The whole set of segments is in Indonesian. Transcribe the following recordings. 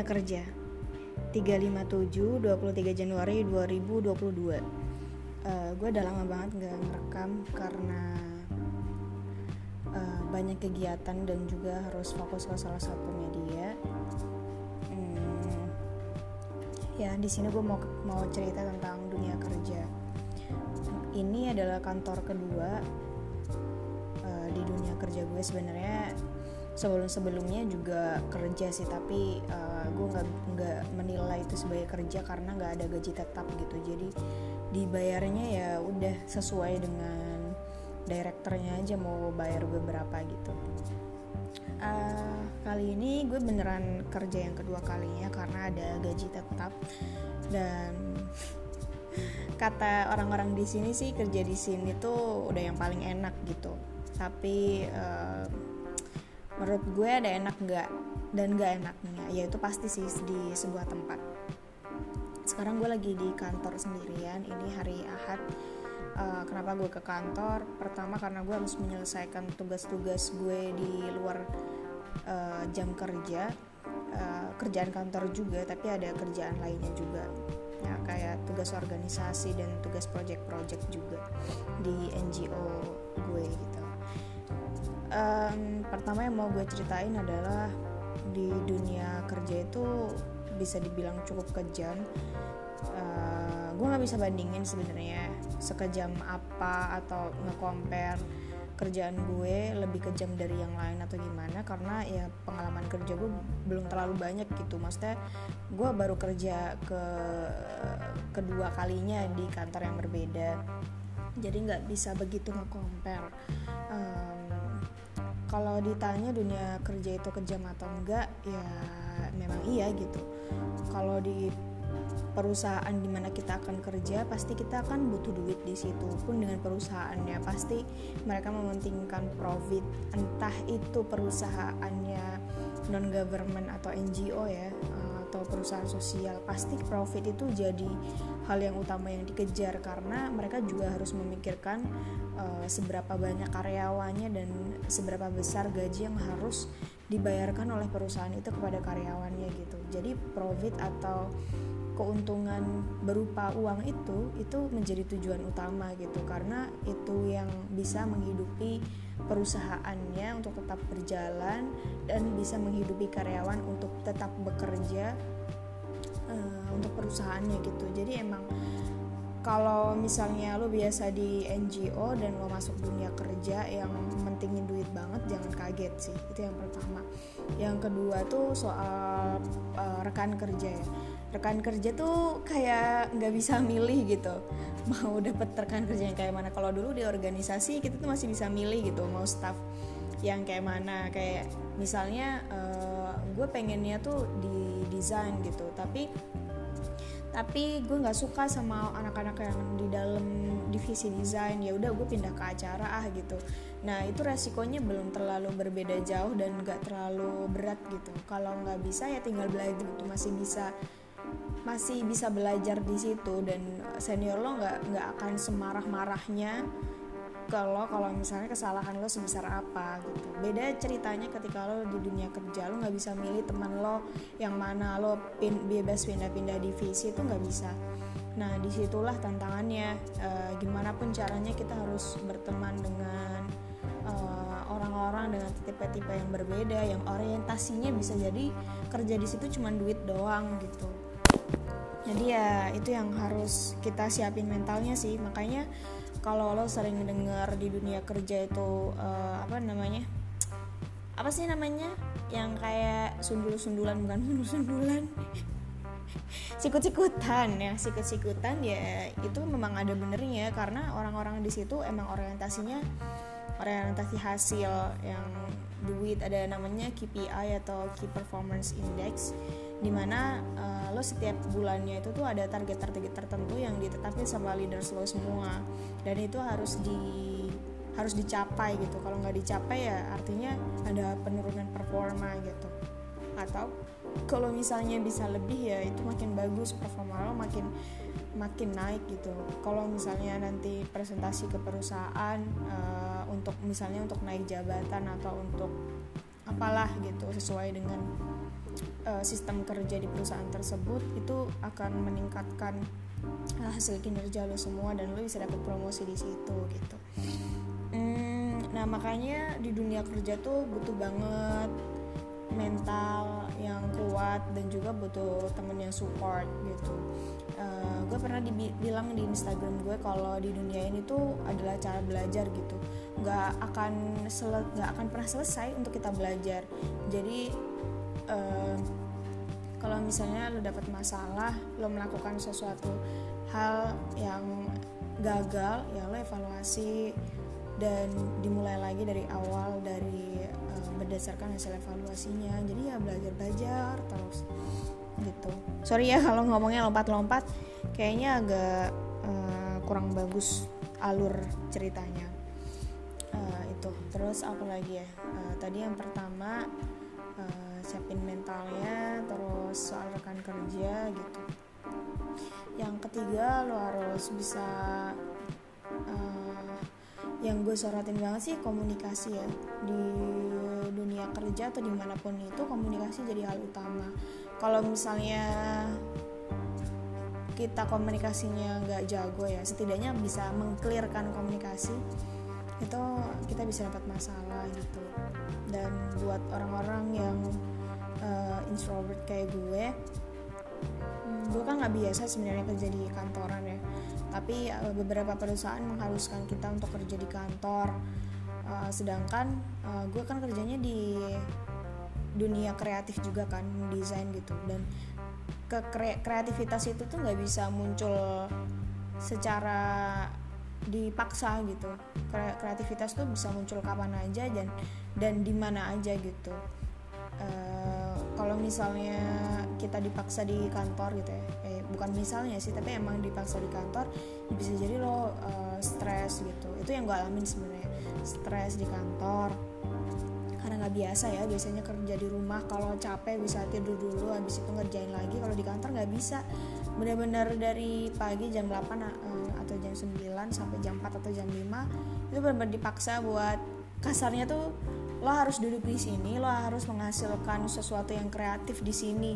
Dunia Kerja. 357 23 Januari 2022 uh, Gue udah lama banget gak ngerekam karena uh, banyak kegiatan dan juga harus fokus ke salah satu media. Hmm, Ya di sini gue mau, mau cerita tentang dunia kerja. Ini adalah kantor kedua uh, di dunia kerja gue sebenarnya sebelum sebelumnya juga kerja sih tapi uh, gue nggak nggak menilai itu sebagai kerja karena nggak ada gaji tetap gitu. Jadi dibayarnya ya udah sesuai dengan direkturnya aja mau bayar gue berapa gitu. Uh, kali ini gue beneran kerja yang kedua kalinya karena ada gaji tetap. Dan kata orang-orang di sini sih kerja di sini tuh udah yang paling enak gitu. Tapi uh, menurut gue ada enak nggak dan nggak enaknya yaitu pasti sih di sebuah tempat. Sekarang gue lagi di kantor sendirian ini hari ahad. Uh, kenapa gue ke kantor? Pertama karena gue harus menyelesaikan tugas-tugas gue di luar uh, jam kerja. Uh, kerjaan kantor juga tapi ada kerjaan lainnya juga. Ya kayak tugas organisasi dan tugas project-project juga di NGO gue gitu um, pertama yang mau gue ceritain adalah di dunia kerja itu bisa dibilang cukup kejam. Uh, gue nggak bisa bandingin sebenarnya sekejam apa atau nge-compare kerjaan gue lebih kejam dari yang lain atau gimana karena ya pengalaman kerja gue belum terlalu banyak gitu. Maksudnya gue baru kerja ke kedua kalinya di kantor yang berbeda. Jadi nggak bisa begitu nge-compare. Um, kalau ditanya dunia kerja itu kejam atau enggak ya memang iya gitu. Kalau di perusahaan di mana kita akan kerja pasti kita akan butuh duit di situ. Pun dengan perusahaannya pasti mereka mementingkan profit. Entah itu perusahaannya non government atau NGO ya atau perusahaan sosial pasti profit itu jadi hal yang utama yang dikejar karena mereka juga harus memikirkan uh, seberapa banyak karyawannya dan seberapa besar gaji yang harus dibayarkan oleh perusahaan itu kepada karyawannya gitu. Jadi profit atau keuntungan berupa uang itu itu menjadi tujuan utama gitu. Karena itu yang bisa menghidupi perusahaannya untuk tetap berjalan dan bisa menghidupi karyawan untuk tetap bekerja uh, untuk perusahaannya gitu. Jadi emang kalau misalnya lo biasa di NGO dan lo masuk dunia kerja yang mentingin duit banget jangan kaget sih. Itu yang pertama. Yang kedua tuh soal uh, rekan kerja ya rekan kerja tuh kayak nggak bisa milih gitu. Mau dapet rekan kerja yang kayak mana. Kalau dulu di organisasi kita tuh masih bisa milih gitu mau staff yang kayak mana. Kayak misalnya uh, gue pengennya tuh di desain gitu. Tapi tapi gue nggak suka sama anak-anak yang di dalam divisi desain. Ya udah gue pindah ke acara ah gitu. Nah itu resikonya belum terlalu berbeda jauh dan nggak terlalu berat gitu. Kalau nggak bisa ya tinggal belajar itu masih bisa masih bisa belajar di situ dan senior lo nggak nggak akan semarah marahnya kalau kalau misalnya kesalahan lo sebesar apa gitu. Beda ceritanya ketika lo di dunia kerja lo nggak bisa milih teman lo yang mana lo pin, bebas pindah-pindah divisi itu nggak bisa. Nah di situlah tantangannya e, gimana pun caranya kita harus berteman dengan eh, orang-orang dengan tipe-tipe yang berbeda yang orientasinya bisa jadi kerja di situ cuma duit doang gitu jadi ya itu yang harus kita siapin mentalnya sih. Makanya kalau lo sering dengar di dunia kerja itu uh, apa namanya apa sih namanya yang kayak sundul-sundulan bukan sundul-sundulan. Sikut-sikutan ya sikut-sikutan ya itu memang ada benernya. Karena orang-orang di situ emang orientasinya orientasi hasil yang duit ada namanya KPI atau Key Performance Index di mana uh, lo setiap bulannya itu tuh ada target-target tertentu yang ditetapkan sama leaders lo semua. Dan itu harus di harus dicapai gitu. Kalau nggak dicapai ya artinya ada penurunan performa gitu. Atau kalau misalnya bisa lebih ya itu makin bagus performa lo makin makin naik gitu. Kalau misalnya nanti presentasi ke perusahaan uh, untuk misalnya untuk naik jabatan atau untuk apalah gitu sesuai dengan uh, sistem kerja di perusahaan tersebut itu akan meningkatkan uh, hasil kinerja lo semua dan lo bisa dapat promosi di situ gitu. Hmm, nah makanya di dunia kerja tuh butuh banget mental yang kuat dan juga butuh temen yang support gitu. Uh, gue pernah dibilang di Instagram gue kalau di dunia ini tuh adalah cara belajar gitu. Nggak akan nggak akan pernah selesai untuk kita belajar. Jadi kalau misalnya lo dapat masalah lo melakukan sesuatu hal yang gagal ya lo evaluasi dan dimulai lagi dari awal dari uh, berdasarkan hasil evaluasinya. Jadi ya belajar belajar terus gitu. Sorry ya kalau ngomongnya lompat-lompat kayaknya agak uh, kurang bagus alur ceritanya. Uh, itu. Terus apa lagi ya? Uh, tadi yang pertama uh, siapin mentalnya terus soal rekan kerja gitu. Yang ketiga lo harus bisa uh, yang gue sorotin banget sih komunikasi ya. Di dunia kerja atau di mana pun itu komunikasi jadi hal utama. Kalau misalnya kita komunikasinya nggak jago ya setidaknya bisa mengklirkan komunikasi itu kita bisa dapat masalah gitu. Dan buat orang-orang yang uh, introvert kayak gue hmm, gue kan nggak biasa sebenarnya kerja di kantoran ya. Tapi uh, beberapa perusahaan mengharuskan kita untuk kerja di kantor. Uh, sedangkan uh, gue kan kerjanya di dunia kreatif juga kan desain gitu. Dan ke kreativitas itu tuh nggak bisa muncul secara dipaksa gitu. Kreativitas tuh bisa muncul kapan aja dan dan di mana aja gitu. Uh, misalnya kita dipaksa di kantor gitu ya eh, bukan misalnya sih tapi emang dipaksa di kantor ya bisa jadi lo uh, stres gitu. Itu yang gue alamin sebenarnya stres di kantor. Karena nggak biasa ya biasanya kerja di rumah kalau capek bisa tidur dulu habis itu ngerjain lagi. Kalau di kantor nggak bisa. Benar-benar dari pagi jam 8 uh, eh, atau jam 9 sampai jam 4 atau jam 5 itu benar-benar dipaksa buat kasarnya tuh lo harus duduk di sini lo harus menghasilkan sesuatu yang kreatif di sini.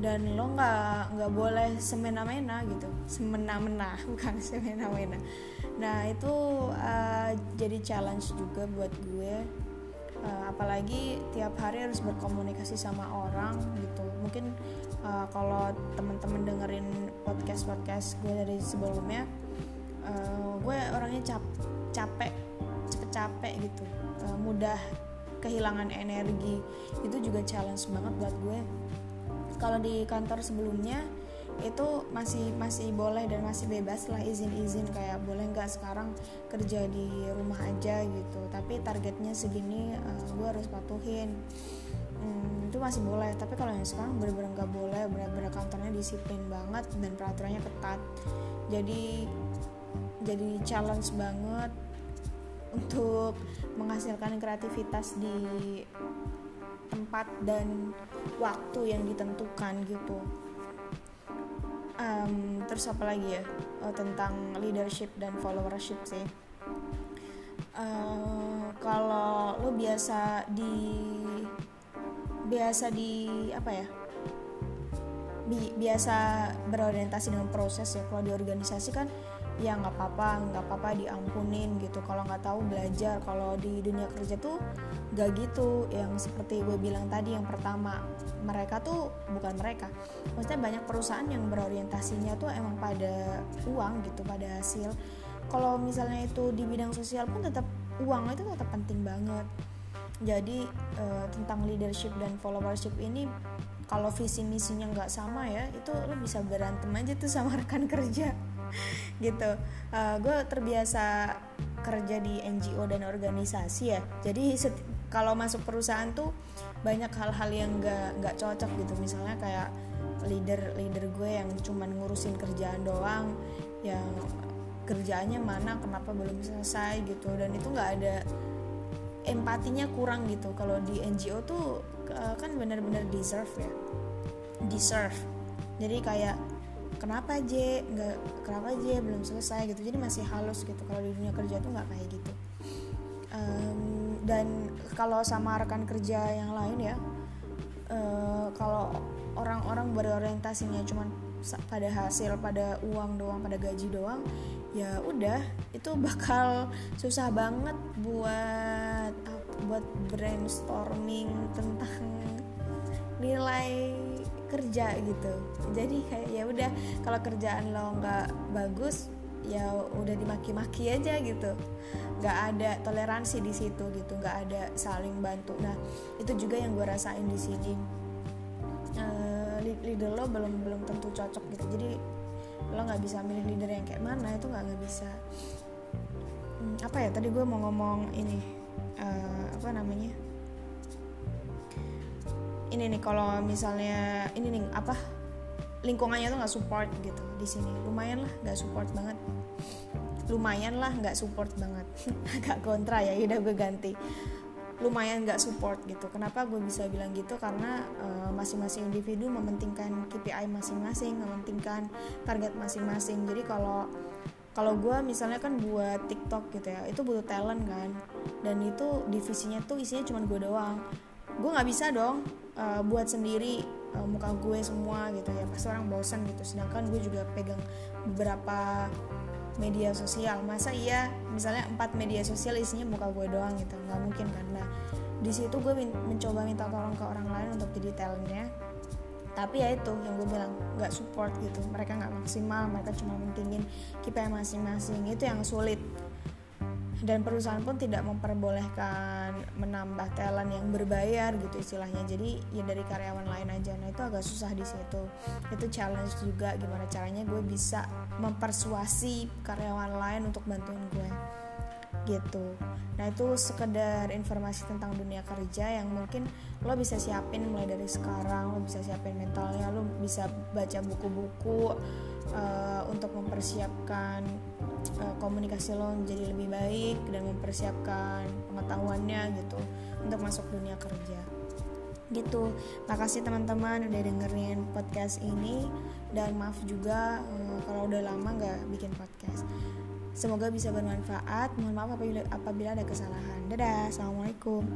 Dan lo nggak nggak boleh semena-mena gitu. Semena-mena bukan semena-mena. Nah itu uh, jadi challenge juga buat gue. Uh, apalagi tiap hari harus berkomunikasi sama orang gitu. Mungkin uh, kalau teman-teman dengerin podcast podcast gue dari sebelumnya uh, gue orangnya cap capek cepet capek gitu. Mudah kehilangan energi. Itu juga challenge banget buat gue. Kalau di kantor sebelumnya itu masih masih boleh dan masih bebas lah izin-izin. Kayak boleh nggak sekarang kerja di rumah aja gitu. Tapi targetnya segini uh, gue harus patuhin. Hmm, itu masih boleh. Tapi kalau yang sekarang bener-bener nggak boleh. Bener-bener kantornya disiplin banget dan peraturannya ketat. Jadi jadi challenge banget untuk menghasilkan kreativitas di tempat dan waktu yang ditentukan gitu. Um, terus apa lagi ya? Oh, tentang leadership dan followership sih. Uh, kalau lo biasa di biasa di apa ya? Bi, biasa berorientasi dengan proses ya. Kalau di organisasi kan ya nggak apa-apa nggak apa-apa diampunin gitu. Kalau nggak tahu belajar kalau di dunia kerja tuh gak gitu. Yang seperti gue bilang tadi yang pertama mereka tuh bukan mereka. Maksudnya banyak perusahaan yang berorientasinya tuh emang pada uang gitu pada hasil. Kalau misalnya itu di bidang sosial pun tetap uang itu tetap penting banget. Jadi uh, tentang leadership dan followership ini kalau visi misinya nggak sama ya itu lo bisa berantem aja tuh sama rekan kerja gitu. Uh, gue terbiasa kerja di NGO dan organisasi ya. Jadi kalau masuk perusahaan tuh banyak hal-hal yang gak nggak cocok gitu. Misalnya kayak leader leader gue yang cuman ngurusin kerjaan doang yang kerjaannya mana kenapa belum selesai gitu. Dan itu nggak ada empatinya kurang gitu. Kalau di NGO tuh uh, kan benar-benar deserve ya. Deserve. Jadi kayak kenapa J? Nggak kenapa J? Belum selesai gitu. Jadi masih halus gitu. Kalau di dunia kerja tuh nggak kayak gitu. Um, dan kalau sama rekan kerja yang lain ya uh, kalau orang-orang berorientasinya cuma pada hasil pada uang doang pada gaji doang ya udah itu bakal susah banget buat buat brainstorming tentang nilai kerja gitu. Jadi kayak ya udah kalau kerjaan lo nggak bagus ya udah dimaki-maki aja gitu. Nggak ada toleransi di situ gitu nggak ada saling bantu. Nah itu juga yang gue rasain di sini. Uh, leader lo belum belum tentu cocok gitu. Jadi lo nggak bisa milih leader yang kayak mana itu nggak nggak bisa. Hmm, apa ya tadi gue mau ngomong ini uh, apa namanya ini nih kalau misalnya ini nih apa lingkungannya tuh nggak support gitu di sini. Lumayan lah nggak support banget. Lumayan lah nggak support banget. Agak kontra ya udah gue ganti. Lumayan nggak support gitu. Kenapa gue bisa bilang gitu? Karena uh, masing-masing individu mementingkan KPI masing-masing mementingkan target masing-masing. Jadi kalau kalau gue misalnya kan buat TikTok gitu ya itu butuh talent kan. Dan itu divisinya tuh isinya cuma gue doang. Gue nggak bisa dong uh, buat sendiri uh, muka gue semua gitu ya. Pasti orang bosan gitu. Sedangkan gue juga pegang beberapa media sosial. Masa iya misalnya empat media sosial isinya muka gue doang gitu. Nggak mungkin nah di situ gue min mencoba minta tolong ke orang lain untuk jadi talentnya tapi ya itu yang gue bilang nggak support gitu. Mereka nggak maksimal mereka cuma mentingin KPI masing-masing. Itu yang sulit dan perusahaan pun tidak memperbolehkan menambah talent yang berbayar gitu istilahnya. Jadi ya dari karyawan lain aja. Nah itu agak susah di situ. Itu challenge juga gimana caranya gue bisa mempersuasi karyawan lain untuk bantuin gue. Gitu. Nah itu sekedar informasi tentang dunia kerja yang mungkin lo bisa siapin mulai dari sekarang lo bisa siapin mentalnya lo bisa baca buku-buku uh, untuk mempersiapkan uh, komunikasi lo menjadi lebih baik dan mempersiapkan pengetahuannya gitu untuk masuk dunia kerja. Gitu. Makasih teman-teman udah dengerin podcast ini. Dan maaf juga uh, kalau udah lama nggak bikin podcast. Semoga bisa bermanfaat. Mohon maaf apabila apabila ada kesalahan. Dadah. Assalamualaikum